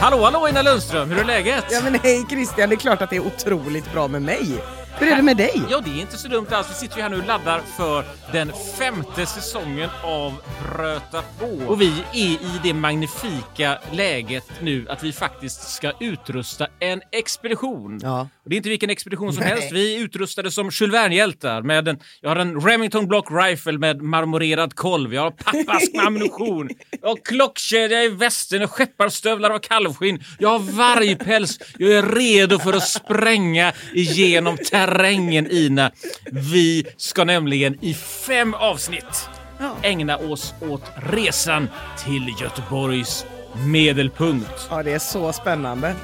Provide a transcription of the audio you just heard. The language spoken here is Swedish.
Hallå, hallå Ina Lundström, hur är läget? Ja men hej Christian, det är klart att det är otroligt bra med mig. Hur är det med dig? Ja, det är inte så dumt alls. Vi sitter ju här nu och laddar för den femte säsongen av Bröta på. Och vi är i det magnifika läget nu att vi faktiskt ska utrusta en expedition. Ja. Och det är inte vilken expedition som Nej. helst. Vi är utrustade som Jules Verne-hjältar. Med en, jag har en Remington Block Rifle med marmorerad kolv. Jag har pappask med ammunition. Jag har klockkedja i västen och skepparstövlar av kalvskinn. Jag har vargpäls. Jag är redo för att spränga igenom terrängen, Ina. Vi ska nämligen i fem avsnitt ägna oss åt resan till Göteborgs medelpunkt. Ja, det är så spännande.